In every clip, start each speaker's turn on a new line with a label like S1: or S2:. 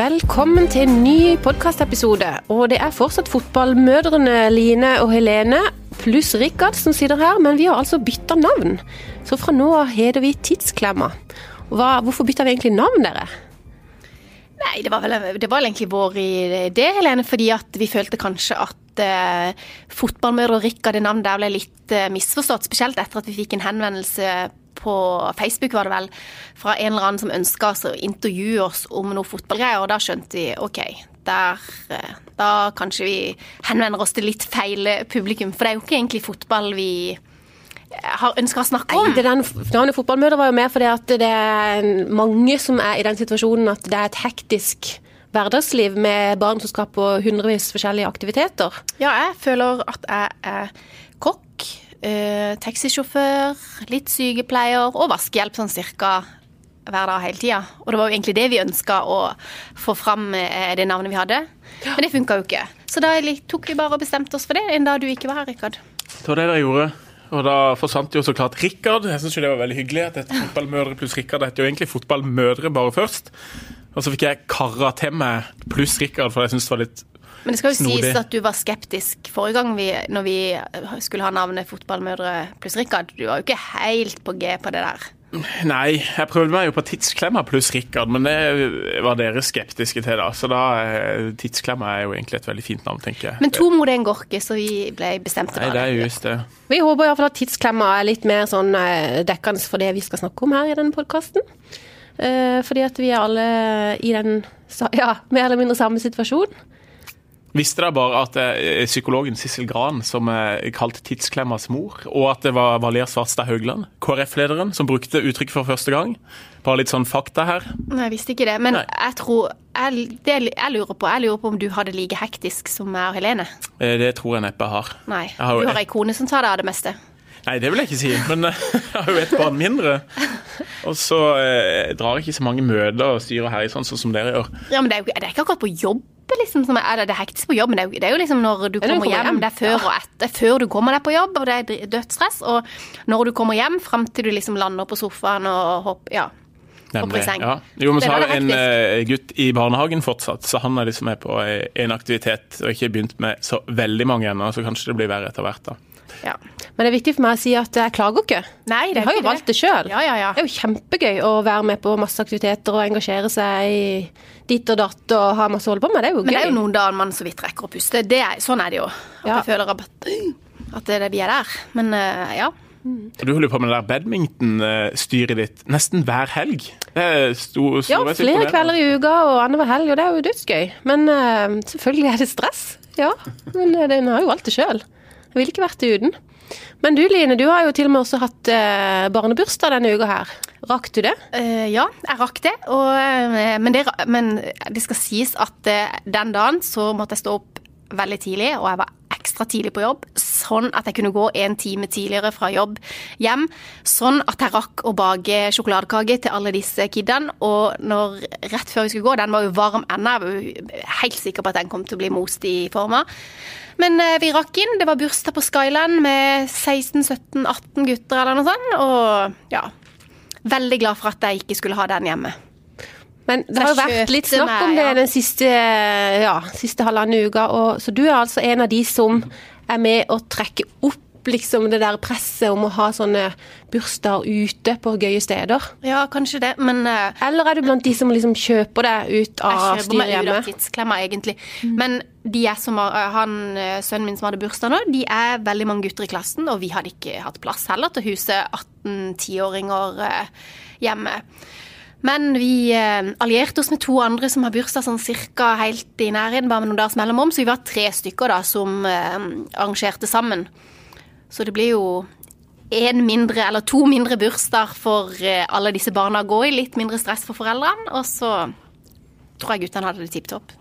S1: Velkommen til en ny podkastepisode. Og det er fortsatt fotballmødrene Line og Helene pluss Rikard som sitter her, men vi har altså bytta navn. Så fra nå av heter vi Tidsklemma. Hva, hvorfor bytta vi egentlig navn, dere?
S2: Nei, det var vel det var egentlig vår idé, Helene, fordi at vi følte kanskje at eh, fotballmødre og Rikard, det navnet der ble litt eh, misforstått. Spesielt etter at vi fikk en henvendelse på Facebook var det vel, fra en eller annen som ønska å intervjue oss om noe fotballgreier, og da skjønte vi OK, der, eh, da kanskje vi henvender oss til litt feil publikum. For det er jo ikke egentlig fotball vi har ønska å snakke om.
S1: Nei, det den, navnet fotballmøter var jo mer fordi at det er mange som er i den situasjonen at det er et hektisk hverdagsliv med barn som skal på hundrevis forskjellige aktiviteter.
S2: Ja, jeg føler at jeg er kokk, eh, taxisjåfør, litt sykepleier og vaskehjelp sånn cirka hver dag hele tida. Og det var jo egentlig det vi ønska å få fram eh, det navnet vi hadde. Men det funka jo ikke. Så da tok vi bare og bestemte oss for det en dag du ikke var her, Rikard.
S3: Det var det dere gjorde. Og da forsvant jo så klart Rikard. Jeg syns det var veldig hyggelig at et fotballmødre pluss Rikard heter jo egentlig fotballmødre bare først. Og så fikk jeg kara til meg pluss Rikard, for jeg syns det var litt
S2: Men det skal jo
S3: Snodig.
S2: sies at du var skeptisk forrige gang vi, når vi skulle ha navnet Fotballmødre pluss Rikard. Du var jo ikke helt på G på det der.
S3: Nei, jeg prøvde meg jo på Tidsklemma pluss Rikard, men det var dere skeptiske til, da. Så da eh, Tidsklemma er jo egentlig et veldig fint navn, tenker jeg.
S2: Men to mot én går ikke, så vi ble bestemte
S3: Nei, det er jo just det.
S1: Vi håper i hvert fall at tidsklemma er litt mer sånn eh, dekkende for det vi skal snakke om her i denne podkasten. fordi at vi er alle i den ja, mer eller mindre samme situasjon.
S3: Visste dere bare at er psykologen Sissel Gran som er kalt Tidsklemmas mor, og at det var Valer Svartstad Haugland, KrF-lederen, som brukte uttrykket for første gang? Bare litt sånn fakta her.
S2: Nei, jeg visste ikke det. Men
S3: Nei.
S2: jeg tror jeg, Det jeg lurer på, jeg lurer på om du har det like hektisk som meg og Helene.
S3: Eh, Det tror jeg neppe jeg har.
S2: Nei.
S3: Jeg har
S2: Du har ei kone som tar deg av det meste.
S3: Nei, det vil jeg ikke si, men eh, jeg har jo et barn mindre. Og så eh, drar jeg ikke så mange møter og styrer her i sånn, sånn som dere gjør.
S2: Ja, men det er, det er ikke akkurat på jobb. Liksom, som er, det er hektisk på jobb, men det er, jo, det er jo liksom når du kommer
S1: kommer
S2: hjem.
S1: hjem.
S2: Det er før og etter. Før du kommer deg på jobb, og det er dødsstress. Og når du kommer hjem, fram til du liksom lander på sofaen og hopper Ja. Nemlig.
S3: Ja. Jo, men så har jo en uh, gutt i barnehagen fortsatt, så han er liksom med på en aktivitet og ikke begynt med så veldig mange ennå, så kanskje det blir verre etter hvert, da.
S2: Ja.
S1: Men det er viktig for meg å si at jeg klager ikke.
S2: Nei, det er Vi
S1: har jo valgt det sjøl.
S2: Ja, ja, ja.
S1: Det er jo kjempegøy å være med på masse aktiviteter og engasjere seg i ditt og datt og ha masse å holde på med. Det er jo
S2: Men
S1: gøy.
S2: det er jo noen dager man så vidt rekker å puste. Det er, sånn er det jo. At
S1: Ja.
S2: jeg føler at, at det, vi er der. Men uh, ja.
S3: Mm. Du holder på med det der badmintonstyret ditt nesten hver helg. Det er sto,
S1: Ja, flere kvelder i uka og annenhver helg, og det er jo dødsgøy. Men uh, selvfølgelig er det stress. Ja, men uh, den har jo valgt det sjøl. Jeg ville ikke vært det uten. Men du Line, du har jo til og med også hatt eh, barnebursdag denne uka her. Rakk du det?
S2: Uh, ja, jeg rakk det. Og, eh, men, det. Men det skal sies at eh, den dagen så måtte jeg stå opp veldig tidlig, og jeg var ekstra tidlig på jobb. Sånn at jeg kunne gå en time tidligere fra jobb hjem. Sånn at jeg rakk å bake sjokoladekake til alle disse kidene. Og når, rett før vi skulle gå, den var jo varm ennå, jeg var jo helt sikker på at den kom til å bli most i forma. Men eh, vi rakk inn. Det var bursdag på Skyland med 16-17-18 gutter eller noe sånt. Og ja, veldig glad for at jeg ikke skulle ha den hjemme.
S1: Men det har jo vært litt snakk om det den siste, ja, siste halvannen uka. Og, så du er altså en av de som er med å trekke opp liksom det der presset om å ha sånne bursdager ute på gøye steder.
S2: Ja, kanskje det, men uh,
S1: Eller er du blant de som liksom kjøper deg ut av
S2: jeg kjøper meg ut av tidsklemma, egentlig. Men de er som har, han, eh, sønnen min som hadde bursdag nå, de er veldig mange gutter i klassen, og vi hadde ikke hatt plass heller til å huse 18-10-åringer eh, hjemme. Men vi eh, allierte oss med to andre som har bursdag sånn cirka helt i nærheten, bare med noen dagers mellomrom, så vi var tre stykker da som eh, arrangerte sammen. Så det blir jo en mindre, eller to mindre bursdager for eh, alle disse barna å gå i. Litt mindre stress for foreldrene. Og så tror jeg guttene hadde det tipp topp.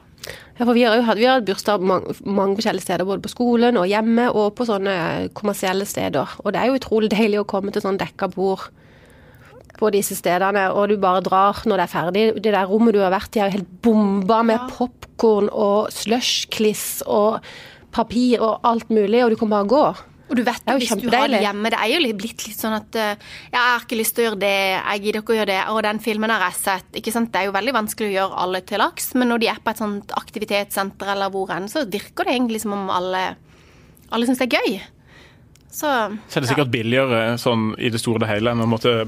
S1: Ja, for vi har jo hatt, vi har hatt bursdag mange, mange forskjellige steder, både på skolen og hjemme og på sånne kommersielle steder. Og det er jo utrolig deilig å komme til sånn dekka bord på disse stedene, og du bare drar når det er ferdig. Det der rommet du har vært i er helt bomba med
S2: Ja.
S1: popkorn og slushkliss og papir og alt mulig, og du kan bare gå.
S2: Og du vet
S1: Det jo
S2: hvis du har det hjemme, det er jo blitt litt sånn at eh, ja, jeg har ikke lyst til å gjøre det, jeg gidder ikke å gjøre det, og den filmen har jeg sett. Ikke sant? Det er jo veldig vanskelig å gjøre alle til laks, men når de er på et sånt aktivitetssenter eller hvor enn, så virker det egentlig som om alle, alle syns det er gøy. Så
S3: Så er det sikkert billigere sånn i det store og hele enn å måtte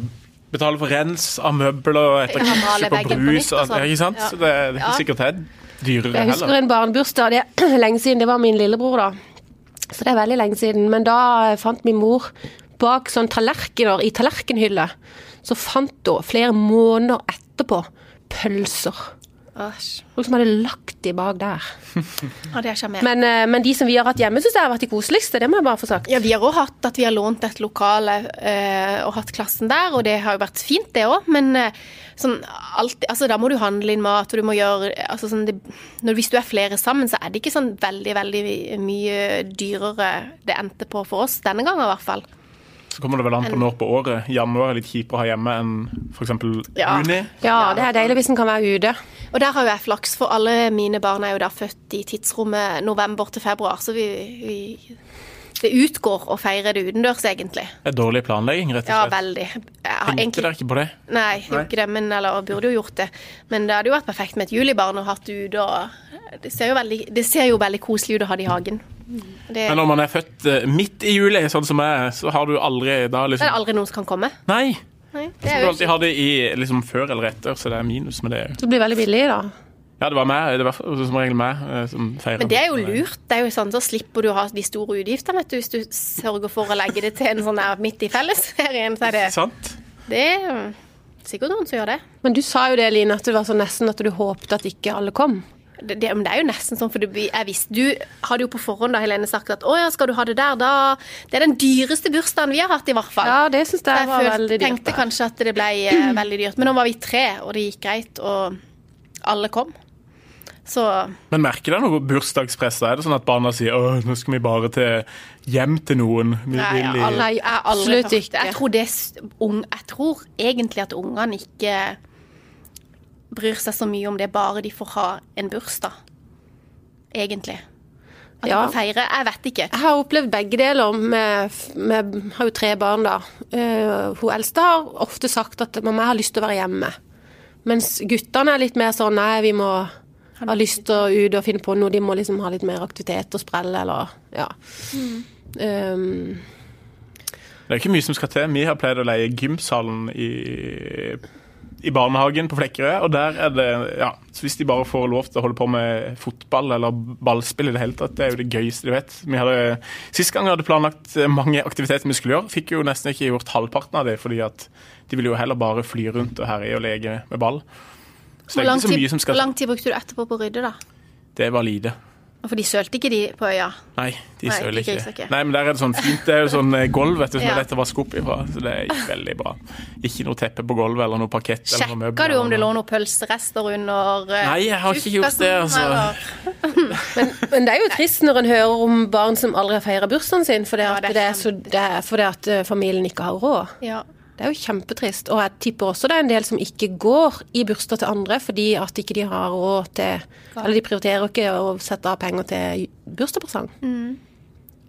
S3: betale for rens av møbler etter
S2: Ja, male
S3: kjøp og
S2: på
S3: brus.
S2: nytt og sånn.
S3: Ikke sant?
S2: Ja.
S3: Det, det er ikke sikkert det er dyrere
S1: Jeg husker
S3: heller.
S1: en barnebursdag, det er lenge siden, det var min lillebror da. Så det er veldig lenge siden. Men da fant min mor bak sånn tallerkener i tallerkenhylle, så fant hun flere måneder etterpå pølser.
S2: Æsj.
S1: Folk som hadde lagt de bak der.
S2: Ja, det er sjarmerende.
S1: Men, eh, men de som vi har hatt hjemme, syns jeg har vært de koseligste. Det må jeg bare få sagt.
S2: Ja, vi har òg hatt at vi har lånt et lokale eh, og hatt klassen der, og det har jo vært fint, det òg. Men eh, sånn alltid, altså, da må du handle inn mat, og du må gjøre altså, sånn, det, når, Hvis du er flere sammen, så er det ikke sånn veldig, veldig mye dyrere det endte på for oss denne gangen, i hvert fall.
S3: Så kommer det vel an på når på året. Januar er litt kjipere å ha hjemme enn f.eks.
S2: Ja.
S3: juni.
S1: Ja, det er deilig hvis en kan være ute.
S2: Og der har jo jeg flaks, for alle mine barn er jo da født i tidsrommet november til februar, så vi, vi det utgår å feire det utendørs, egentlig.
S3: Det er dårlig planlegging, rett og slett.
S2: Ja, veldig. Jeg har
S3: Tenkte
S2: egentlig
S3: dere ikke på det?
S2: Nei, jeg ikke det, men, eller burde jo gjort det. Men det hadde jo vært perfekt med et julibarn å hatt det ute. og Det ser veldig, det ser jo veldig koselig ut å ha det i hagen. Det,
S3: Men når man er født eh, midt i juli, sånn som jeg, er, så har du aldri da
S2: det
S3: liksom
S2: er aldri noen som kan komme.
S3: Nei!
S2: Nei,
S3: Så
S2: det er
S3: du
S2: jo
S3: alltid ha det i liksom før eller etter, så det er minus med det.
S1: Det blir veldig billig, da.
S3: Ja, det var meg, det var som regel meg eh, som feirer.
S2: men det er jo lurt. Det er jo sånn, Så slipper du å ha de store utgiftene vet du, hvis du sørger for å legge det til en sånn her midt i fellesferien. Så er det,
S3: Sant?
S2: det er sikkert noen som gjør det.
S1: Men du sa jo det, Line, at det var sånn nesten at du håpte at ikke alle kom.
S2: det, det, men det er jo nesten sånn, for du, jeg visste, Du hadde jo på forhånd da Helene sagt at å ja, skal du ha det der, da Det er den dyreste bursdagen vi har hatt, i hvert fall.
S1: Ja, det syns jeg
S2: jeg
S1: var
S2: følte-
S1: veldig dyrt.
S2: Jeg tenkte kanskje at det ble eh, veldig dyrt. Men nå var vi tre, og det gikk greit, og alle kom. Så
S3: Men merker dere noe bursdagspress? Er det sånn at barna sier Åh, nå skal vi bare til hjem til noen? Vi
S2: nei,
S3: vil i
S2: jeg, alle, jeg har aldri
S1: absolutt
S2: hørt det.
S1: ikke.
S2: Jeg tror, det, jeg tror egentlig at ungene ikke bryr seg så mye om det, bare de får ha en bursdag. Egentlig. At de
S1: Ja.
S2: får feire. Jeg vet ikke.
S1: Jeg har opplevd begge deler. med, med, har jo tre barn, da. Uh, hun eldste har ofte sagt at mamma jeg har lyst til å være hjemme. Mens guttene er litt mer sånn nei, vi må ha lyst til å ut og finne på noe. De må liksom ha litt mer aktivitet og sprelle eller ja. Um,
S3: Det er ikke mye som skal til. Vi har pleid å leie gymsalen i, i barnehagen på Flekkerøy, og der er det Ja, så hvis de bare får lov til å holde på med fotball eller ballspill i det hele tatt, det er jo det gøyeste de vet. Vi hadde, Sist gang vi hadde planlagt mange aktiviteter vi skulle gjøre, fikk jo nesten ikke gjort halvparten av det, fordi at de ville jo heller bare fly rundt og herje og leke med ball.
S2: Hvor lang, tid,
S3: som
S2: hvor lang tid brukte du etterpå på å rydde, da?
S3: Det var lite.
S2: For de sølte ikke de på øya?
S3: Nei, de
S2: Nei,
S3: søler
S2: ikke
S3: ikke. Nei, men der er det sånn fint. Det er jo sånn eh, gulv vet du, som
S2: Ja.
S3: er lett å vaske opp ifra. Så det gikk veldig bra. Ikke noe teppe på gulvet eller noe parkett. eller noe møbler
S2: Sjekka du om det lå
S3: noe.
S2: noen pølserester under eh,
S3: Nei, jeg har ikke gjort det, altså.
S1: men, men det er jo trist når en hører om barn som aldri har feira bursdagen sin fordi
S2: Ja, det er
S1: det er så, det er fordi at eh, familien ikke har råd.
S2: Ja.
S1: Det er jo kjempetrist. Og jeg tipper også det er en del som ikke går i bursdag til andre fordi at ikke de har råd til Eller de prioriterer ikke å sette av penger til bursdagspresang.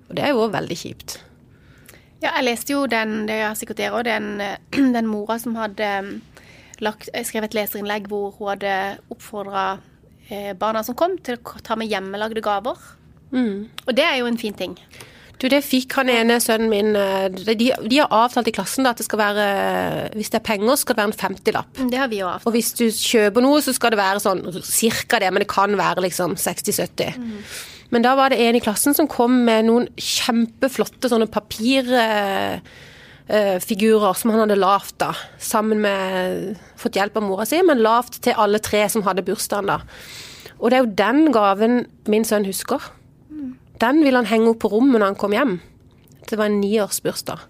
S1: Og det er jo veldig kjipt.
S2: ja, jeg leste jo den, det gjør sikkert dere òg, den, den mora som hadde mm, lagt, skrevet et leserinnlegg hvor hun hadde oppfordra eh, barna som kom, til å ta med hjemmelagde gaver. Og det er jo en fin ting.
S1: Du, det fikk han ene sønnen min eh, De, de har avtalt i klassen da, at det skal være Hvis det er penger, skal det være en 50-lapp.
S2: Det har vi jo avtalt.
S1: Og hvis du kjøper noe, så skal det være sånn cirka det, men det kan være liksom 60-70. Men da var det en i klassen som kom med noen kjempeflotte sånne papirfigurer som han hadde lavt da, sammen med Fått hjelp av mora si, men lavt til alle tre som hadde bursdagen da. Og det er jo den gaven min sønn husker. Den ville han henge opp på rommet når han kom hjem. Det var en niårsbursdag.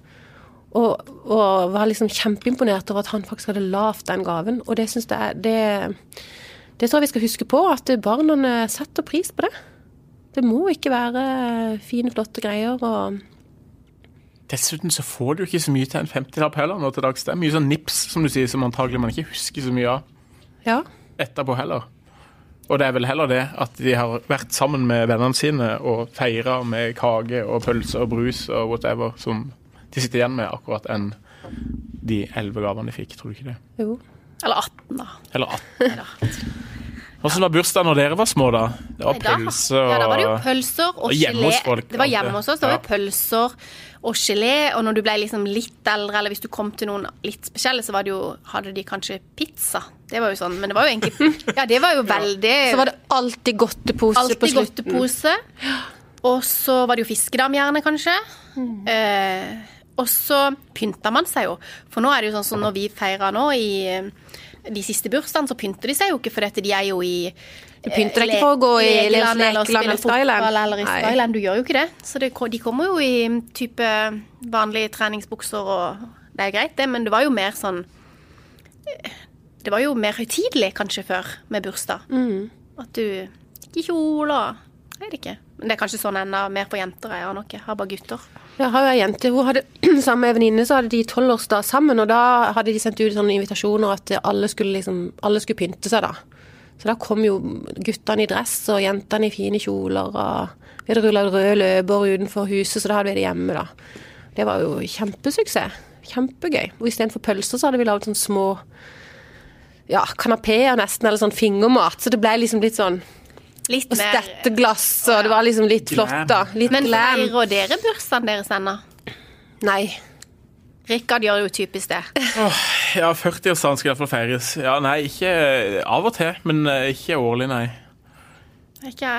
S1: Og, og var liksom kjempeimponert over at han faktisk hadde lavt den gaven. Og det syns jeg det, det tror jeg vi skal huske på, at barna setter pris på det. Det må ikke være fine, flotte greier og
S3: Dessuten så får du ikke så mye til en 50-lapp heller nå til dags. Det er mye sånn nips, som du sier, som antagelig man ikke husker så mye av
S1: Ja.
S3: etterpå heller. Og det er vel heller det at de har vært sammen med vennene sine og feira med kake og pølse og brus og whatever som de sitter igjen med, akkurat enn de elleve gavene de fikk. Tror du ikke det?
S1: Jo.
S2: Eller 18, da.
S3: Eller 18. Hvordan var bursdagen når dere var små, da? Det var pølser og
S2: Ja, da var det jo pølser og
S3: og
S2: gelé.
S3: hos folk,
S2: Det var hjemme hos oss. Det var
S3: Ja.
S2: pølser og gelé. Og når du ble liksom litt eldre, eller hvis du kom til noen litt spesielle, så var det jo, hadde de kanskje pizza. Det var jo sånn. Men det var jo egentlig Ja, det var jo veldig
S1: Så var det alltid godtepose på
S2: Alltid
S1: slutten.
S2: godtepose. Og så var det jo fiskedam gjerne, kanskje.
S1: Mm.
S2: Eh, og så pynta man seg jo. For nå er det jo sånn som når vi feirer nå i de siste bursdagene, så pynter de seg jo ikke, for dette, de er jo i
S1: Du pynter deg ikke for å gå i Lekeland
S2: eller spille fotball eller i Skyland. Du gjør jo ikke det. Så det, de kommer jo i type vanlige treningsbukser og Det er greit, det, men det var jo mer sånn Det var jo mer høytidelig kanskje før med bursdag.
S1: Mm.
S2: At du gikk i kjole og Jeg vet ikke. Men det er kanskje sånn enda mer for jenter. Jeg har nok. Jeg har bare gutter.
S1: Jeg har jo ei jente, hun hadde sammen en venninne, så hadde de tolvårsdag sammen, og da hadde de sendt ut sånne invitasjoner at alle skulle liksom, alle skulle pynte seg da. Så da kom jo guttene i dress og jentene i fine kjoler, og vi hadde rullet røde løper utenfor huset, så da hadde vi det hjemme da. Det var jo kjempesuksess. Kjempegøy. Og istedenfor pølser så hadde vi lagd sånne små ja, kanapeer nesten, eller sånn fingermat, så det ble liksom litt sånn
S2: Litt
S1: og
S2: mer
S1: stetteglass, og det var liksom litt flott da. Litt
S2: Men feirer dere bursdagen deres ennå?
S1: Nei.
S2: Rikard gjør jo typisk det.
S3: Ja, 40-årsdagen skal iallfall feires. Ja, nei, ikke av og til, men eh, ikke årlig, nei.
S2: Ikke,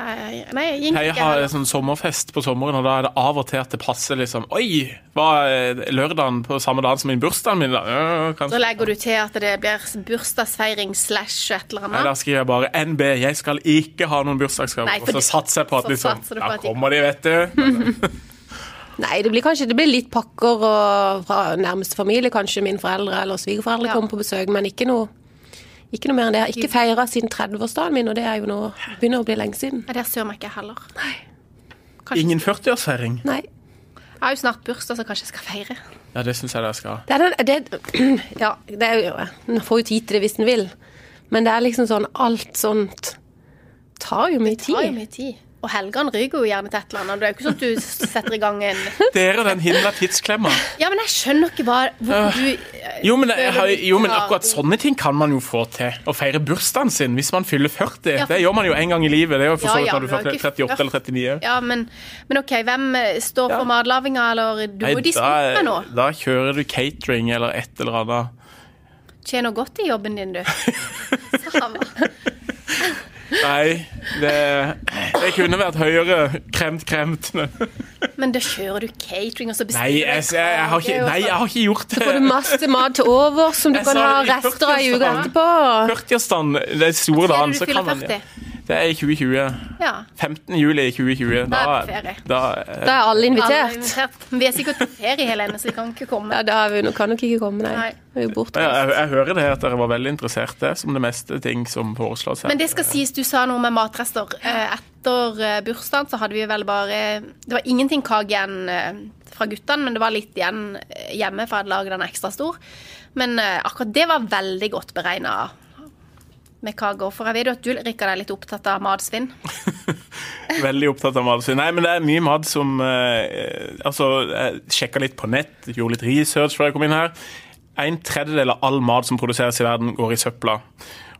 S2: nei, jeg ikke,
S3: Jeg har
S2: en
S3: sånn sommerfest på sommeren, og da er det av og til at det passer liksom Oi, var lørdagen på samme dag som min bursdag min, da? Ja,
S2: Så legger du til at det blir bursdagsfeiring slash et eller annet?
S3: Nei, da skriver jeg bare NB, jeg skal ikke ha noen bursdagsgave. Og så satser jeg på at liksom
S2: de-
S3: kommer de, vet du.
S1: Nei, det blir kanskje det blir litt pakker og fra nærmeste familie, kanskje mine foreldre eller svigerforeldre
S2: Ja.
S1: kommer på besøk, men ikke noe, ikke noe mer enn det. Jeg har ikke feira siden 30-årsdagen min, og det er jo nå begynner å bli lenge siden.
S2: Ja, det ser meg ikke heller. Kanskje,
S3: Ingen 40-årsfeiring.
S1: Nei.
S2: Jeg har jo snart bursdag, så kanskje jeg skal feire.
S3: Ja, det syns jeg dere skal.
S1: Det er den, det, ja, det er jo En får jo tid til det hvis en vil, men det er liksom sånn alt sånt tar jo mye tid.
S2: Det tar jo mye tid. Og helgene ryker jo gjerne til et eller annet. Det er jo ikke sånn at du setter i gang en
S3: Dere og den himla tidsklemma.
S2: Ja, men jeg skjønner ikke hva hvorfor du eh,
S3: Jo men, har, jo, men akkurat sånne ting kan man jo få til. Å feire bursdagen sin hvis man fyller 40.
S2: Ja, for-
S3: Det gjør man jo en gang i livet. Det er jo for
S2: Ja,
S3: så vidt
S2: ja,
S3: når du
S2: er ikke
S3: 38 eller 39.
S2: Ja, men, men OK, hvem eh, står for matlaginga, eller Du jo diske opp med nå.
S3: da kjører du catering eller et eller annet.
S2: Tjener godt i jobben din, du. Sava.
S3: Nei, det, det kunne vært høyere. Kremt, kremt.
S2: Men da kjører du catering, og så
S3: Nei,
S2: bestiller
S3: jeg,
S2: du
S3: jeg, jeg, har ikke, nei, jeg har ikke gjort det.
S1: Så Får du masse mat til over som du
S3: Jeg
S1: kan ha rester av i uka
S3: 40-årsdagen.
S1: etterpå?
S3: 40-årsdagen, det er store dagen, så kan man
S2: 40?
S3: Det er i 2020.
S2: Ja.
S3: 15. juli 2020.
S2: Da er det ferie.
S3: da,
S1: Da er alle
S2: Alle er
S1: invitert.
S2: invitert. Vi er sikkert på ferie, Helene, så vi kan ikke komme.
S1: Ja, da er vi, kan nok ikke komme, nei.
S2: Nei.
S1: Vi er jo borte.
S3: jeg, jeg, hører det at dere var veldig interesserte, er som det meste ting som foreslås her.
S2: Men det skal sies, du sa noe med matrester. Eh, Etter eh, bursdagen så hadde vi vel bare Det var ingenting kake igjen eh, fra guttene, men det var litt igjen hjemme, for jeg hadde laget den ekstra stor. Men akkurat det var veldig godt beregna med kaker. For jeg vet jo at du, Rikard, er litt opptatt av matsvinn.
S3: Veldig opptatt av matsvinn. Nei, men det er mye mat som eh, Altså, jeg sjekka litt på nett, gjorde litt research før jeg kom inn her. En tredjedel av all mat som produseres i verden, går i søpla.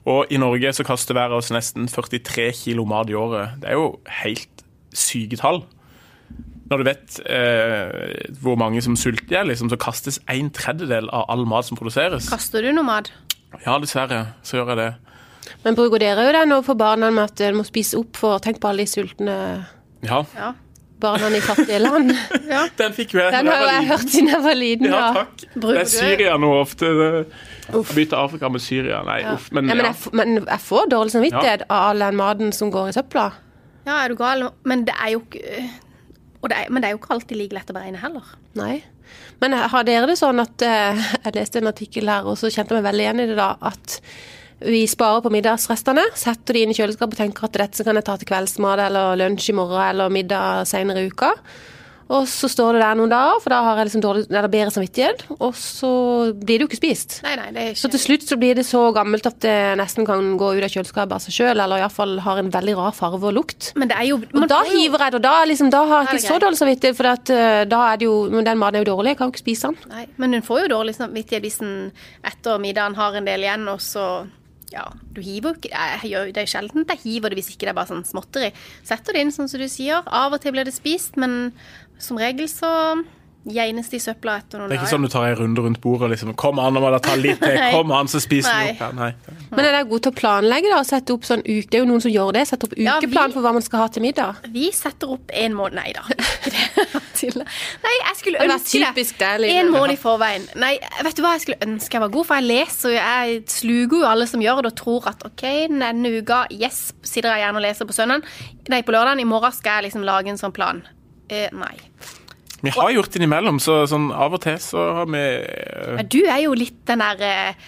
S3: Og i Norge så kaster hver av oss nesten 43 kilo mat i året. Det er jo helt syke tall. Når du vet eh, hvor mange som sulter liksom, så kastes en tredjedel av all mat som produseres.
S2: Kaster du noe mat?
S3: Ja, dessverre, så gjør jeg det.
S1: Men bruker dere jo det nå for barna med at de må spise opp for Tenk på alle de sultne
S3: Ja,
S2: Ja.
S1: barna i fattige land.
S3: den fikk jo jeg
S1: Den har jo jeg hørt siden jeg var liten.
S3: Ja,
S1: takk.
S3: takk. Det er Syria nå ofte. Bytte Afrika med Syria. Nei, uff. Men,
S1: Ja, men,
S3: ja.
S1: jeg, men jeg får dårlig samvittighet av all den maten som går i søpla.
S2: Ja, er du gal? Men det er jo ikke og det er, Men det er jo ikke alltid like lett å beregne heller.
S1: Nei. Men har dere det sånn at eh, Jeg leste en artikkel her, og så kjente jeg meg veldig igjen i det da, at vi sparer på middagsrestene, setter de inn i kjøleskapet og tenker at dette kan jeg ta til kveldsmat eller lunsj i morgen eller middag senere i uka. Og så står det der noen dager, for da har jeg liksom dårlig, eller bedre samvittighet. Og så blir det jo ikke spist.
S2: Nei, nei, det er
S1: Så til slutt så blir det så gammelt at det nesten kan gå ut av kjøleskapet av seg sjøl, eller iallfall har en veldig rar farve og lukt.
S2: Men det er jo
S1: Og da
S2: jo-
S1: hiver jeg det, og da, liksom, da har jeg ikke så dårlig samvittighet, for at, uh, da er det jo, men den maten er jo dårlig, jeg kan jo ikke spise den.
S2: Nei, men hun får jo dårlig samvittighet hvis en etter middagen har en del igjen, og så Ja, du hiver jo ikke Det er sjelden jeg hiver det hvis ikke det er bare sånn småtteri. Setter det inn, sånn som du sier. Av og til blir det spist, men som regel så gjenes det i søpla etter noen
S3: Det er ikke sånn du tar en runde rundt bordet og liksom Kom an, nå må ta litt til. Kom an, så spiser vi opp her. Nei.
S1: Men er dere gode til å planlegge da, og sette opp sånn uke? Det er jo noen som gjør det, sette opp
S2: Ja, vi-
S1: ukeplan for hva man skal ha til middag.
S2: Vi setter opp en måned Nei da. Nei, jeg skulle ønske det. En måned i forveien. Nei, vet du hva jeg skulle ønske jeg var god, for jeg leser jo, jeg sluker jo alle som gjør det, og tror at OK, denne uka, yes, sitter jeg gjerne og leser på søndagen. Nei, på lørdagen. I morgen skal jeg liksom lage en sånn plan. Eh, nei.
S3: Vi har gjort det innimellom, så sånn av og til så har vi uh,
S2: Men du er jo litt den der eh,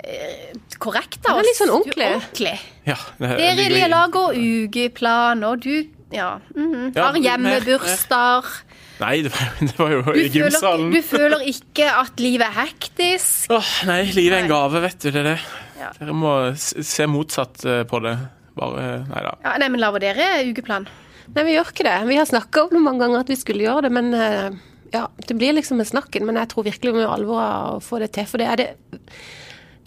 S2: eh, korrekt av
S1: Ja,
S2: oss.
S1: litt sånn
S2: Du er
S1: ordentlig.
S2: ordentlig.
S3: Ja. det-
S2: Dere lager ukeplan, og du ja, mhm.
S3: Ja,
S2: har
S3: mer-
S2: hjemmebursdager.
S3: Nei, det var, det var jo
S2: Du
S3: i
S2: føler,
S3: gymsalen.
S2: du føler ikke at livet er hektisk.
S3: Åh, nei, livet er en gave, vet du. Det er det.
S2: Ja.
S3: Dere må se motsatt eh, på det. Bare Nei da.
S2: Ja, nei, men lager dere ukeplan?
S1: Nei, vi gjør ikke det. Vi har snakka om det mange ganger at vi skulle gjøre det, men eh, ja, det blir liksom med snakken. Men jeg tror virkelig vi gjør alvor av å få det til. For det er det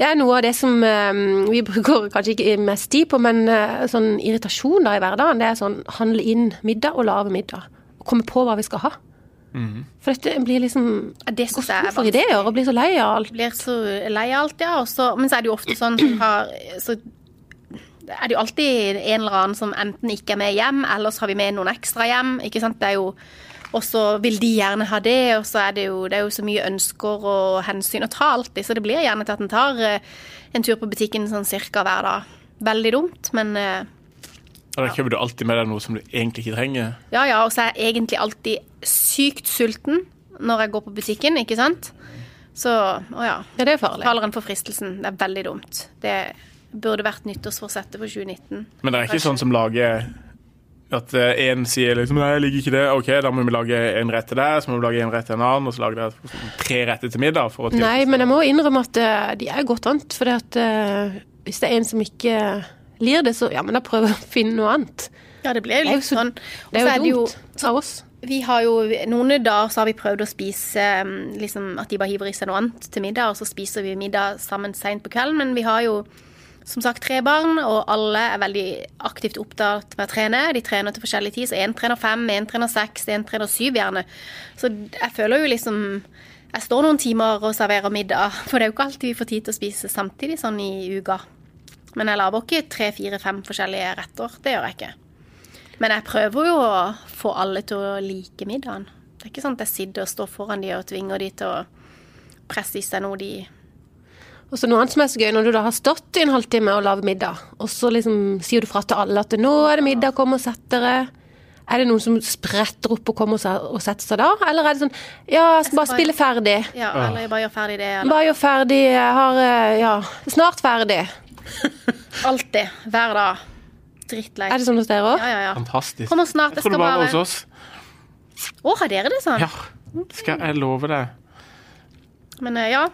S1: det er noe av det som eh, vi bruker kanskje ikke mest tid på, men eh, sånn irritasjon da i hverdagen, det er sånn handle inn middag og lage middag. Og komme på hva vi skal ha. For dette blir liksom
S2: Det syns jeg er
S1: for
S2: vanskelig.
S1: ideer og blir så lei av alt.
S2: Blir så lei av alt, ja. Også, men så er det jo ofte sånn som har så er det jo alltid en eller annen som enten ikke er med hjem, eller så har vi med noen ekstra hjem. ikke sant? Det er jo og så vil de gjerne ha det, og så er det jo, det er jo så mye ønsker og hensyn å ta alltid, så det blir gjerne til at en tar eh, en tur på butikken sånn cirka hver dag. Veldig dumt, men ja.
S3: Da kjøper du alltid med deg noe som du egentlig ikke trenger.
S2: Ja, ja, og så er jeg egentlig alltid sykt sulten når jeg går på butikken, ikke sant? Så, å ja.
S1: Ja, det er farlig.
S2: Faller en for fristelsen. Det er veldig dumt. Det burde vært nyttårsforsettet for 2019.
S3: Men det er ikke sånn som lager at én sier liksom Nei, jeg liker ikke det. OK, da må vi lage en rett til deg, så må vi lage en rett til en annen, og så lager dere tre retter til middag. for å til-
S1: Nei, men jeg må innrømme at eh, de er godt annet. For at, uh, hvis det er en som ikke lir det, så ja, men da prøver jeg å finne noe annet.
S2: Ja, det blir jo
S1: Det er jo
S2: litt
S1: så-
S2: sånn.
S1: Det er
S2: jo så
S1: jo dumt av oss.
S2: Vi har jo, Noen dager så har vi prøvd å spise um, liksom at de bare hiver i seg noe annet til middag, og så spiser vi middag sammen seint på kvelden. Men vi har jo som sagt tre barn, og alle er veldig aktivt opptatt med å trene. De trener til forskjellig tid, så én trener fem, én trener seks, én trener syv gjerne. Så jeg føler jo liksom Jeg står noen timer og serverer middag, for det er jo ikke alltid vi får tid til å spise samtidig sånn i uka. Men jeg lager ikke tre, fire, fem forskjellige retter. Det gjør jeg ikke. Men jeg prøver jo å få alle til å like middagen. Det er ikke sånn at jeg sitter og står foran de og tvinger de til å presse i seg noe de
S1: Og så noe annet som er så gøy, når du da har stått i en halvtime og lagd middag, og så liksom sier du fra til alle at nå er det middag, kom og sett dere. Er det noen som spretter opp og kommer og setter seg da? Eller er det sånn ja, jeg skal bare spille ferdig.
S2: Ja, eller bare gjør ferdig det. Eller
S1: Bare gjør ferdig, jeg har eh, ja, snart ferdig.
S2: alltid. Hver dag. Drittlei.
S1: Er det sånn hos dere òg?
S2: Ja, ja, ja.
S3: Fantastisk.
S2: Kommer snart,
S3: Jeg
S2: jeg
S3: tror det var
S2: bare-
S3: hos oss.
S2: Å, har dere det sånn?
S3: Ja, skal jeg love deg.
S2: Men eh, ja.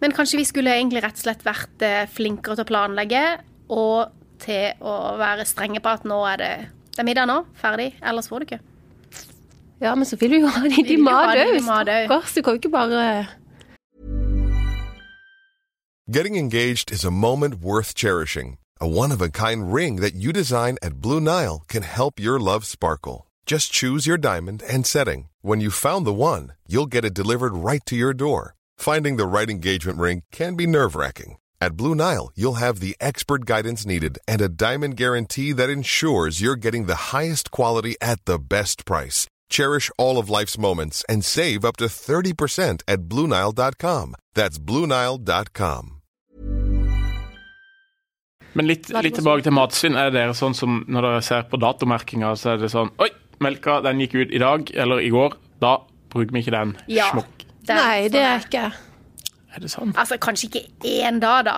S2: Men kanskje vi skulle egentlig rett og slett vært eh, flinkere til å planlegge, og til å være strenge på at nå er det det er middag nå, ferdig, ellers får du ikke.
S1: Ja, men så vil du jo ha de,
S2: ha
S1: mat òg. Stakkars, du kan jo ikke bare
S4: Getting engaged is a moment worth cherishing. A one of a kind ring that you design at Blue Nile can help your love sparkle. Just choose your diamond and setting. When you've found the one, you'll get it delivered right to your door. Finding the right engagement ring can be nerve wracking. At Blue Nile, you'll have the expert guidance needed and a diamond guarantee that ensures you're getting the highest quality at the best price. Cherish all of life's moments and save up to 30% at BlueNile.com. That's BlueNile.com.
S3: Men litt, litt tilbake til matsvinn. Er dere sånn som når dere ser på datomerkinga, så er det sånn Oi, melka den gikk ut i dag eller i går. Da bruker vi ikke den.
S2: Ja.
S3: Smukk.
S2: Det er
S1: Nei, det
S2: sånn
S1: er ikke.
S3: Er det sant?
S2: Altså kanskje ikke én dag, da,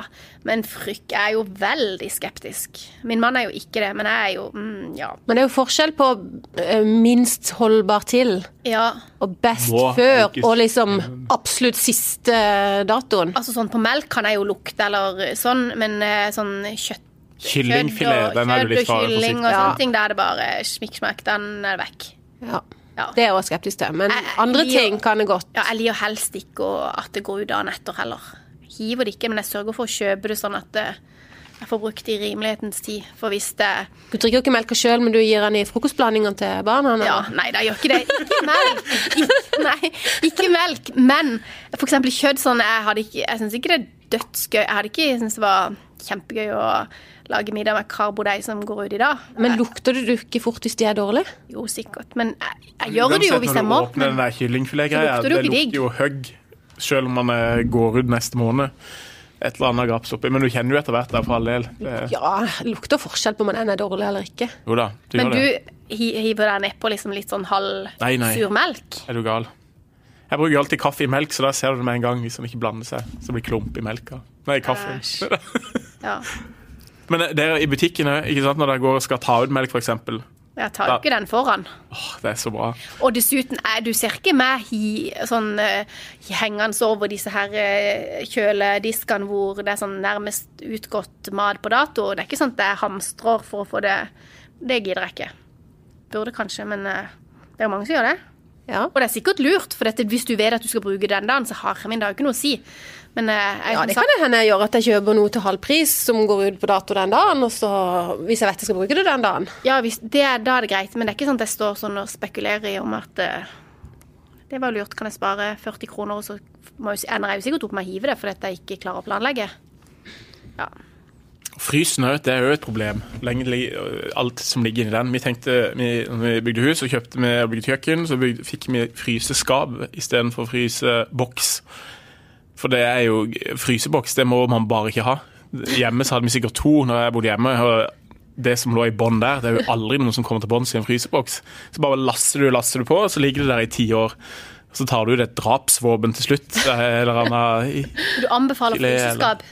S2: men Frykk er jo veldig skeptisk. Min mann er jo ikke det, men jeg er jo mm, ja.
S1: Men det er jo forskjell på eh, minst holdbar til
S2: ja.
S1: og best
S3: Må
S1: før
S3: ikke...
S1: og liksom absolutt siste datoen.
S2: Altså sånn på melk kan jeg jo lukte eller sånn, men eh, sånn kjøtt
S3: Kyllingfilet, den er du litt
S2: kjøtt og kylling og
S1: Ja.
S2: sånne ting, da er det bare smikksmakk. Den er vekk.
S1: Ja.
S2: Ja.
S1: Det er jeg også skeptisk til. Men
S2: Jeg- jeg
S1: andre
S2: liker-
S1: ting kan det godt.
S2: Ja, jeg liker helst ikke at det går ut dagen etter heller. Hiver det ikke, men jeg sørger for å kjøpe det sånn at eh, jeg får brukt det i rimelighetens tid. For hvis det
S1: Du drikker jo ikke melka sjøl, men du gir den i frokostblandingene til barna? eller?
S2: Ja, nei, da gjør ikke det. Ikke melk. Ikke, nei, ikke melk. Men eksempel kjøtt sånn Jeg, hadde ikke, jeg syns ikke det er dødsgøy. Jeg hadde ikke syntes det var kjempegøy å lage middag med karbodeig som går ut i dag.
S1: Men lukter det du ikke fort hvis de er dårlige?
S2: Jo, sikkert. Men jeg, jeg gjør det jo hvis jeg må.
S3: Når du åpner den der kyllingfiletgreia,
S2: det
S3: lukter jo høgg selv om man eh, går ut neste måned. Et eller annet graps oppi. Men du kjenner jo etter hvert, der, for all del.
S1: Ja, lukter forskjell på om den er dårlig eller ikke.
S3: jo da, du
S2: Men
S3: gjør
S2: det.
S3: det.
S2: du hiver deg nedpå liksom litt sånn halv
S3: Nei, nei.
S2: sur melk?
S3: Er du gal? Jeg bruker alltid kaffe i melk, så da ser du det med en gang hvis den ikke blander seg. Så det blir klump i melka. Nei, kaffen.
S2: Æsj. Ja.
S3: Men det er i butikkene, ikke sant, når dere går og skal ta ut melk, f.eks.
S2: Jeg tar jo ikke den foran.
S3: Åh, det er så bra.
S2: Og dessuten, er, du ser ikke meg sånn eh, hengende over disse her eh, kjølediskene hvor det er sånn nærmest utgått mat på dato. Det er ikke sånn at jeg hamstrer for å få det Det gidder jeg ikke. Burde kanskje, men eh, det er jo mange som gjør det.
S1: Ja.
S2: Og det er sikkert lurt, for dette, hvis du vet at du skal bruke den dagen, så har jeg min dag ikke noe å si. Men eh, jeg,
S1: Ja, det kan det hende jeg gjør at jeg kjøper noe til halv pris som går ut på dato den dagen, og så, hvis jeg vet jeg skal bruke det den dagen.
S2: Ja, hvis, det, da er det greit, men det er ikke sånn at jeg står sånn og spekulerer i om at uh, det var lurt, kan jeg spare 40 kroner, og så må jeg, ender jeg jo sikkert opp med å hive det fordi jeg ikke klarer å planlegge. Ja.
S3: Frysen òg, det er jo et problem. Lenge, alt som ligger inni den. Vi tenkte, vi, når vi bygde hus og kjøpte vi og bygde kjøkken, så bygde, fikk vi fryseskap istedenfor fryseboks. For det er jo Fryseboks det må man bare ikke ha. Hjemme så hadde vi sikkert to når jeg bodde hjemme. og det som lå i bånn der, det er jo aldri noen som kommer til bånns i en fryseboks. Så bare laster du laster du på, og så ligger det der i ti år. Så tar du ut et drapsvåpen til slutt. Eller annet.
S2: Du anbefaler fryseskap.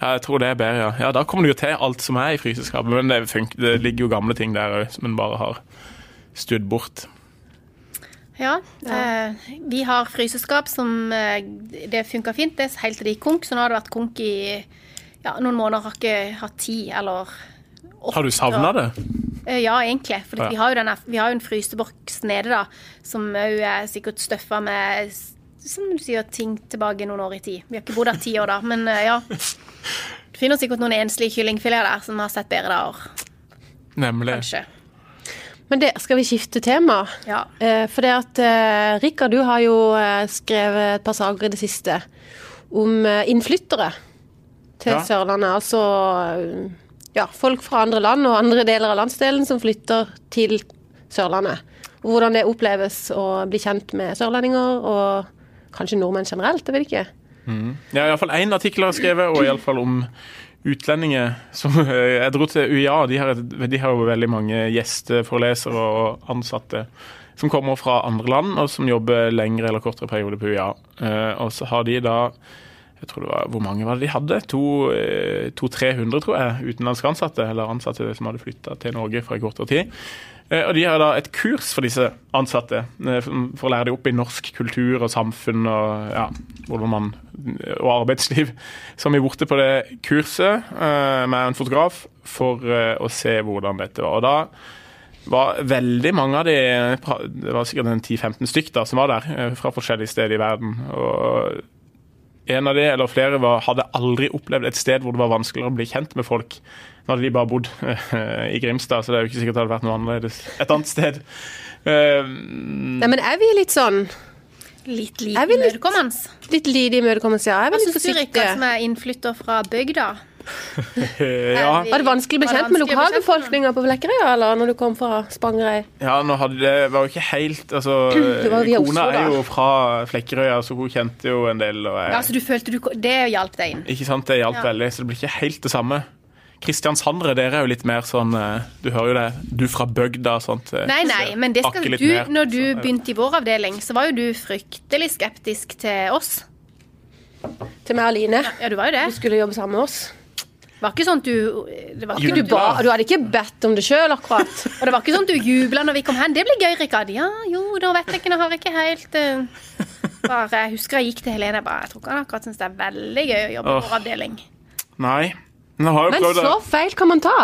S3: Ja, jeg tror det er bedre, ja. ja da kommer det jo til alt som er i fryseskapet. Men det, funker, det ligger jo gamle ting der òg, som en bare har studd bort.
S2: Ja. Eh, vi har fryseskap som eh, Det funka fint, det, er helt til det gikk konk. Så nå har det vært konk i ja, noen måneder. Har ikke hatt tid, eller åtte.
S3: Har du savna det?
S2: Eh, Ja, egentlig. For
S3: Ja.
S2: vi, har jo denne, vi har jo en fryseboks nede, da, som òg er sikkert støffa med som du sier, ting tilbake noen år i tid. Vi har ikke bodd her ti år, da, men eh, ja. Du finner sikkert noen enslige kyllingfileter der som har sett bedre dager,
S3: Nemlig.
S2: kanskje.
S1: Men det, skal vi skifte tema?
S2: Ja.
S1: Eh, for det at eh, Rikard, du har jo eh, skrevet et par saker i det siste om eh, innflyttere til
S3: Ja.
S1: Sørlandet. Altså ja, folk fra andre land og andre deler av landsdelen som flytter til Sørlandet. Hvordan det oppleves å bli kjent med sørlendinger, og kanskje nordmenn generelt, jeg vet ikke.
S3: Ja, iallfall én artikkel har skrevet, og iallfall om utlendinger som eh, Jeg dro til UiA, de har, de har jo veldig mange gjesteforelesere og ansatte som kommer fra andre land, og som jobber lengre eller kortere perioder på UiA. Eh, Og så har de da jeg tror det var, Hvor mange var det de hadde? To-300, to, 300, tror jeg, utenlandske ansatte, eller ansatte som hadde flytta til Norge en kortere tid. Eh, Og de har da et kurs for disse ansatte, eh, for å lære dem opp i norsk kultur og samfunn og, ja, man, og arbeidsliv. Så vi borte på det kurset eh, med en fotograf for eh, å se hvordan dette var. Og da var veldig mange av de Det var sikkert en 10-15 stykk da, som var der, eh, fra forskjellige steder i verden. Og en av de, eller flere, var, hadde aldri opplevd et sted hvor det var vanskeligere å bli kjent med folk. Nå hadde de bare bodd eh, i Grimstad, så det er jo ikke sikkert det hadde vært noe annerledes et annet sted. Eh,
S1: Nei, men er vi litt sånn
S2: Litt lite
S1: litt-
S2: imøtekommende.
S1: litt lite imøtekommende? Ja, jeg er
S2: Hva
S1: veldig
S2: syns du, Rikard, som er innflytter fra bygda?
S3: ja,
S1: Var det vanskelig å bli kjent med lokalbefolkninga på Blekkerøya eller når du kom fra Spangereid?
S3: ja, nå hadde det var jo ikke helt altså, Kona
S1: Oslo,
S3: er jo fra Flekkerøya, så hun kjente jo en del. Og jeg,
S2: Ja, så du følte du, Det hjalp deg inn?
S3: Ikke sant, Det hjalp
S2: Ja.
S3: veldig, så det blir ikke helt det samme. Kristiansandere, dere er jo litt mer sånn eh, Du hører jo det. Du fra bygda og sånt. eh,
S2: Nei, nei, men det skal du,
S3: mer,
S2: når du
S3: sånn,
S2: begynte i vår avdeling, så var jo du fryktelig skeptisk til oss.
S1: til meg og Line.
S2: Ja, du var jo det.
S1: Du skulle jobbe sammen med oss.
S2: Det var ikke sånn at du det var ikke
S1: Du, ba, du hadde ikke bedt om det sjøl, akkurat.
S2: Og det var ikke sånn at du jubla når vi kom hen. Det blir gøy, Rikard. Ja, jo, da vet jeg ikke, nå har jeg ikke helt uh, bare, Jeg husker jeg gikk til Helene. Jeg, bare, jeg tror ikke han akkurat syns det er veldig gøy å jobbe i vår avdeling.
S3: Nei. Men har
S1: Men så feil kan man ta.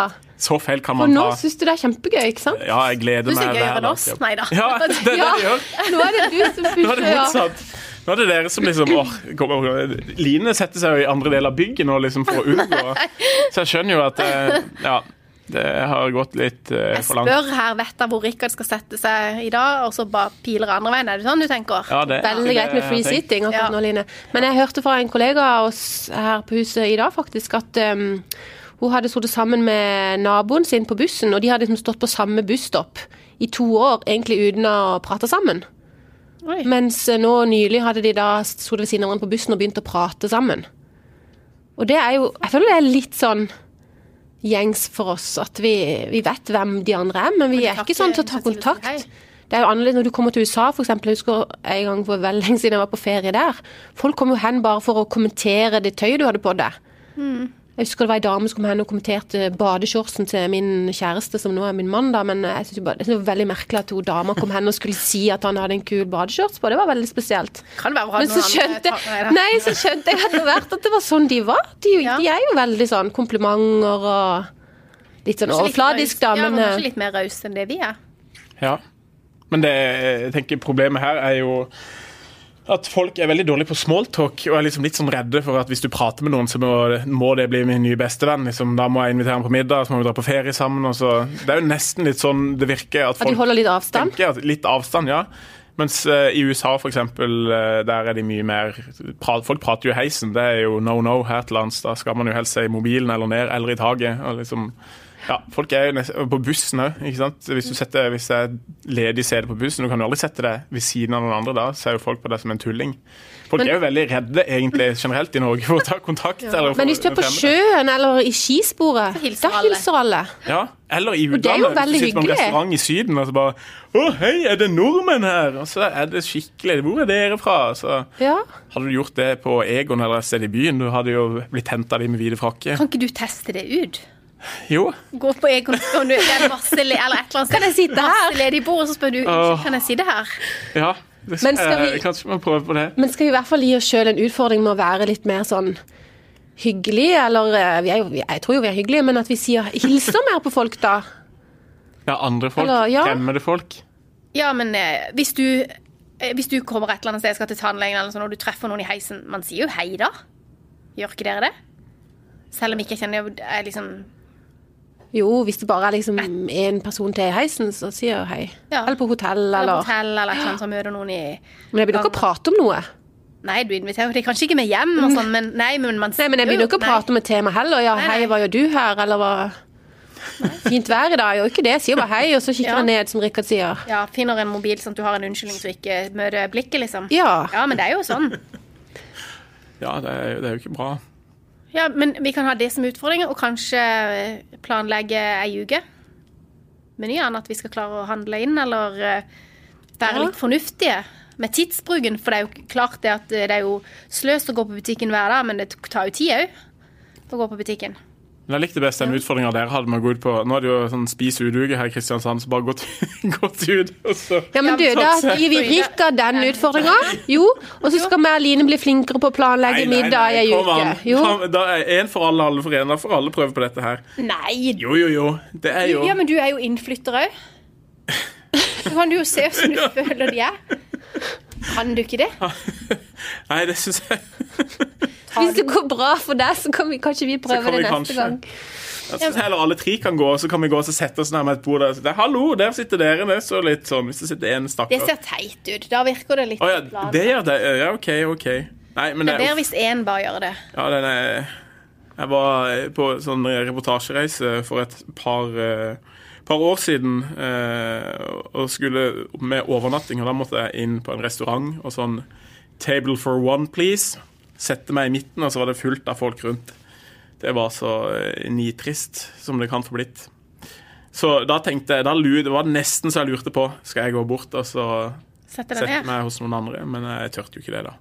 S3: Så feil kan man
S1: For
S3: man
S1: nå
S3: ta.
S1: syns du det er kjempegøy, ikke sant?
S3: Ja, jeg gleder
S2: Du Syns det
S3: meg
S2: gøyere enn oss. Nei da.
S3: Ja, det er det
S1: Ja.
S3: de gjør.
S1: Nå er det du som
S3: Nå er det motsatt. Nå er det dere som liksom åh, kommer, Line setter seg jo i andre del av bygget nå liksom for å unngå Så jeg skjønner jo at eh, Ja, det har gått litt
S2: uh,
S3: for langt.
S2: Jeg spør her, vet jeg hvor Rikard skal sette seg i dag, og så bare piler andre veien. Er det sånn du tenker?
S3: Ja, det,
S1: Veldig
S3: det
S1: greit med free sitting. akkurat
S2: Ja.
S1: nå, Line. Men jeg hørte fra en kollega av oss her på huset i dag faktisk at um, hun hadde sittet sammen med naboen sin på bussen, og de hadde liksom stått på samme busstopp i to år, egentlig uten å prate sammen.
S2: Oi.
S1: Mens eh, nå nylig hadde de da sittet ved siden av hverandre på bussen og begynt å prate sammen. Og det er jo Jeg føler det er litt sånn gjengs for oss at vi, vi vet hvem de andre er, men vi er ikke sånn til å ta kontakt. Det er jo annerledes når du kommer til USA, eksempel. Jeg husker en gang for veldig lenge siden jeg var på ferie der. Folk kom jo hen bare for å kommentere det tøyet du hadde på deg. Jeg husker det var ei dame som kom hen og kommenterte badeshortsen til min kjæreste, som nå er min mann, da, men jeg synes jo bare, det var veldig merkelig at to damer kom hen og skulle si at han hadde en kul badeshorts på. Det var veldig spesielt.
S2: Kan være
S1: Men så skjønte,
S2: andre- Nei
S1: så skjønte jeg etter hvert at det var sånn de var. De,
S2: Ja.
S1: de er jo veldig sånn komplimenter og litt sånn overfladisk, da,
S2: raus- ja,
S1: men
S2: kanskje
S1: eh,
S2: litt mer raus enn det vi er.
S3: Ja. Men det, jeg tenker problemet her er jo at folk er veldig dårlige på smalltalk og er liksom litt sånn redde for at hvis du prater med noen, så må, må det bli min nye bestevenn. Liksom. Da må jeg invitere ham på middag, så må vi dra på ferie sammen. Det er jo nesten litt sånn det virker at
S1: at de
S3: folk
S1: holder litt avstand.
S3: At, litt avstand, ja. Mens uh, i USA, for eksempel, eh, der er de mye mer pra- Folk prater jo i heisen. Det er jo no no her til lands. Da skal man jo helst se i mobilen eller ned eller i taket. Og liksom ja, folk er jo nesten, På bussen òg. Hvis, du setter- hvis det er ledig sete på bussen, du kan jo aldri sette deg ved siden av noen andre. Da ser jo folk på deg som en tulling. Folk
S1: Men-
S3: er jo veldig redde egentlig generelt i Norge for å ta kontakt. eller for
S1: Men hvis du er på sjøen eller i skisporet,
S2: hilser
S1: da
S2: alle.
S1: hilser alle.
S3: Ja, eller i utlandet. Hvis du sitter på en restaurant i Syden og så bare Å, hei, er det nordmenn her? Og så er det skikkelig Hvor er dere fra? Så
S1: Ja.
S3: hadde du gjort det på Egon eller et sted i byen, du hadde jo blitt henta de med hvite frakker.
S2: Kan ikke du teste det ut?
S3: Jo.
S2: Gå på Egon, om kan du, er masse, le- eller et eller annet.
S1: Kan jeg sitte her?
S2: Ledig bord, og så spør du
S3: ikke
S2: kan jeg sitte her.
S3: Ja. Det
S1: Men skal vi-
S3: Kanskje man prøver på det.
S1: Men skal vi i hvert fall gi oss sjøl en utfordring med å være litt mer sånn hyggelige, eller eh, vi er jo, Jeg tror jo vi er hyggelige, men at vi sier hilser mer på folk, da.
S3: Ja, andre folk.
S1: Eller, ja.
S3: Fremmede folk.
S2: Ja, men eh, hvis du eh, hvis du kommer et eller annet sted, skal til tannlegen, eller sånn, og du treffer noen i heisen, man sier jo hei da. Gjør ikke dere det? Selv om ikke jeg kjenner jeg liksom
S1: Jo, hvis det bare er liksom en person til i heisen, så sier hei.
S2: Ja.
S1: Eller på hotell,
S2: eller
S1: eller
S2: hotell eller et eller møter noen i
S1: Men jeg begynner ikke å prate om noe.
S2: Nei, du inviterer jo kanskje ikke med hjem og sånn, men nei, men man
S1: Nei, men jeg begynner ikke å prate om et tema heller. Ja,
S2: Nei,
S1: hei,
S2: nei.
S1: hva gjør du her? Eller hva Fint vær i dag. Jeg gjør ikke det. Jeg sier bare hei, og så kikker
S2: Ja.
S1: jeg ned, som Rikard sier.
S2: Ja, finner en mobil sånn at du har en unnskyldning så ikke møter blikket, liksom.
S1: Ja.
S2: Ja, men det er jo sånn.
S3: Ja, det er, det er jo ikke bra.
S2: Ja, men vi kan ha det som utfordring, og kanskje planlegge ei uke. Menyen, at vi skal klare å handle inn, eller eh, være
S1: Ja.
S2: litt fornuftige med tidsbruken. For det er jo klart det at det er jo sløst å gå på butikken hver dag, men det tar jo tid òg å gå på butikken.
S3: Men jeg likte best den utfordringa dere hadde med å gå ut på Nå er det jo sånn spis ut-uke her i Kristiansand, så bare gått, gått ut. Og så
S1: Ja, men du, da gir vi Rikard den utfordringa. Jo, og så skal vi og Line bli flinkere på å planlegge middag i ei uke. Jo.
S3: Da er en for alle, alle for en. Da får alle prøve på dette her.
S2: Nei!
S3: Jo, jo, jo. Det er jo
S2: Ja, men du er jo innflytter òg. Så kan du jo se åssen du føler de er. Kan du ikke det?
S3: Nei, det syns jeg
S1: Hvis det går bra for deg, så kan vi kanskje vi prøve
S3: kan
S1: det neste
S3: kanskje.
S1: gang.
S3: Jeg synes heller alle tre kan gå, så kan vi gå og sette oss nærme med et bord der. Det Hallo, der sitter dere. Det så litt sånn Hvis det sitter én
S2: Det ser teit ut. Da virker det litt
S3: oh, ja, det gjør det. Ja, OK, OK. Nei, men
S2: Det er bedre hvis én bare gjør det.
S3: Ja, den er Jeg var på sånn reportasjereise for et par, eh, par år siden eh, og skulle med overnatting, og da måtte jeg inn på en restaurant og sånn Table for one, please. Sette meg i midten, og så var det fullt av folk rundt. Det var så eh, nitrist som det kan få blitt. Så da tenkte jeg da Det var nesten så jeg lurte på skal jeg gå bort og så
S2: Sette
S3: meg hos noen andre, men jeg turte jo ikke det, da.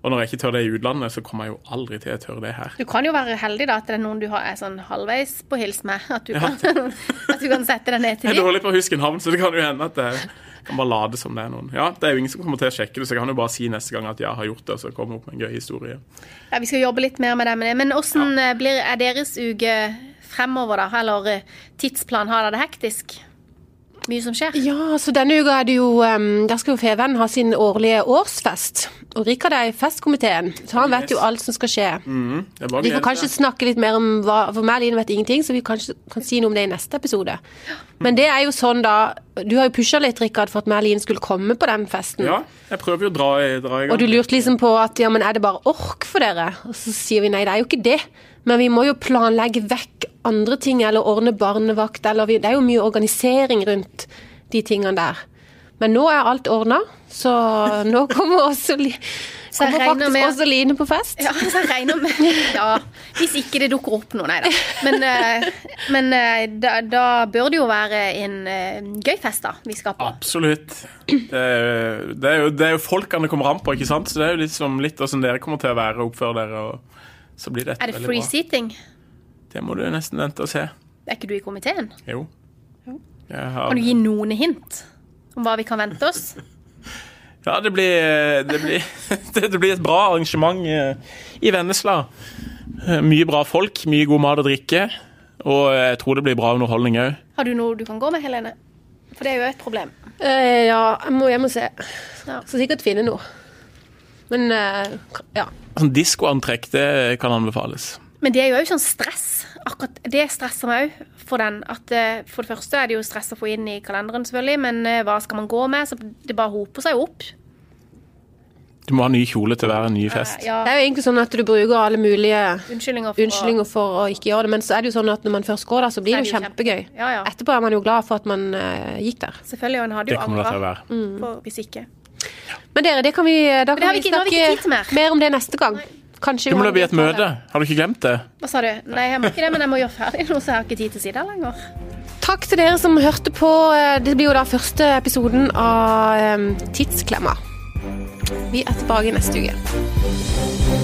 S3: Og når jeg ikke tør det i utlandet, så kommer jeg jo aldri til å tørre det her.
S2: Du kan jo være heldig da, at det er noen du har, er sånn halvveis på hils med. At du, kan, at du kan sette deg ned til dem.
S3: Jeg er dårlig på å huske navn, så det kan jo hende at jeg kan bare late som det er noen. Ja, Det er jo ingen som kommer til å sjekke det, så jeg kan jo bare si neste gang at jeg har gjort det, og så kommer jeg opp med en gøy historie.
S2: Ja, vi skal jobbe litt mer med det. det. Men ja. blir er deres uke fremover, da? Eller eh, tidsplan? Har dere det hektisk? Mye som skjer?
S1: Ja, så denne uka er det jo um, Der skal jo Feven ha sin årlige årsfest. Og Rikard er i festkomiteen, så han vet jo alt som skal skje.
S3: Mm,
S1: Vi får kanskje snakke litt mer om hva For meg Line vet ingenting, så vi kanskje kan si noe om det i neste episode. Men det er jo sånn, da Du har jo pusha litt, Rikard, for at meg og Line skulle komme på den festen.
S3: Ja, jeg prøver jo å dra i, dra i gang.
S1: Og du lurte liksom på at ja, men er det bare ork for dere? Og så sier vi nei, det er jo ikke det. Men vi må jo planlegge vekk andre ting, eller ordne barnevakt, eller vi, Det er jo mye organisering rundt de tingene der. Men nå er alt ordna, så nå kommer også
S2: Så jeg
S1: kommer
S2: regner
S1: faktisk
S2: med-
S1: også Line på fest.
S2: Ja, så jeg regner med Ja, hvis ikke det dukker opp noe, nei da. Men, eh, men eh, da, da bør det jo være en eh, gøy fest, da, vi skal på.
S3: Absolutt. Det er, det, er jo, det er jo folkene det kommer an på, ikke sant? Så det er jo liksom litt åssen dere kommer til å være og oppføre dere. Og så blir dette
S2: Er det free
S3: bra.
S2: seating?
S3: Det må du nesten vente og se.
S2: Er ikke du i komiteen?
S3: Jo. Jeg har,
S2: Kan du gi noen hint om hva vi kan vente oss?
S3: Ja, det blir, det blir, det blir et bra arrangement eh, i Vennesla. Eh, Mye bra folk, mye god mat og drikke. Og jeg tror det blir bra underholdning òg.
S2: Har du noe du kan gå med, Helene? For det er jo et problem.
S1: Eh, ja, jeg må hjem og se.
S2: Ja.
S1: Skal sikkert finne noe. Men eh, ja.
S3: Sånn diskoantrekk, det kan anbefales.
S2: Men det er jo òg sånn stress. Akkurat det stresser meg òg for den. At eh, for det første er det jo stress å få inn i kalenderen, selvfølgelig, men eh, hva skal man gå med? Så det bare hoper seg opp.
S3: Du må ha ny kjole til hver ny fest.
S2: Ja,
S1: Det er jo egentlig sånn at du bruker alle mulige
S2: unnskyldninger for
S1: unnskyldninger for å ikke gjøre det, men så er det jo sånn at når man først går der, så blir det jo kjempegøy.
S2: Ja, ja.
S1: Etterpå er man jo glad for at man eh, gikk der.
S2: Selvfølgelig, og en hadde jo angra hvis ikke.
S1: Men dere, det kan vi, da kan vi
S2: vi ikke- nå vi
S1: snakke
S2: mer.
S1: mer om det neste gang. Kanskje
S3: Du må da bli et møte. Har du ikke glemt det?
S2: Hva sa du? Nei, jeg må ikke det, men jeg må gjøre ferdig nå, så jeg har ikke tid til å si det lenger.
S1: Takk til dere som hørte på. Det blir jo da første episoden av eh, Tidsklemma. Vi er tilbake neste uke.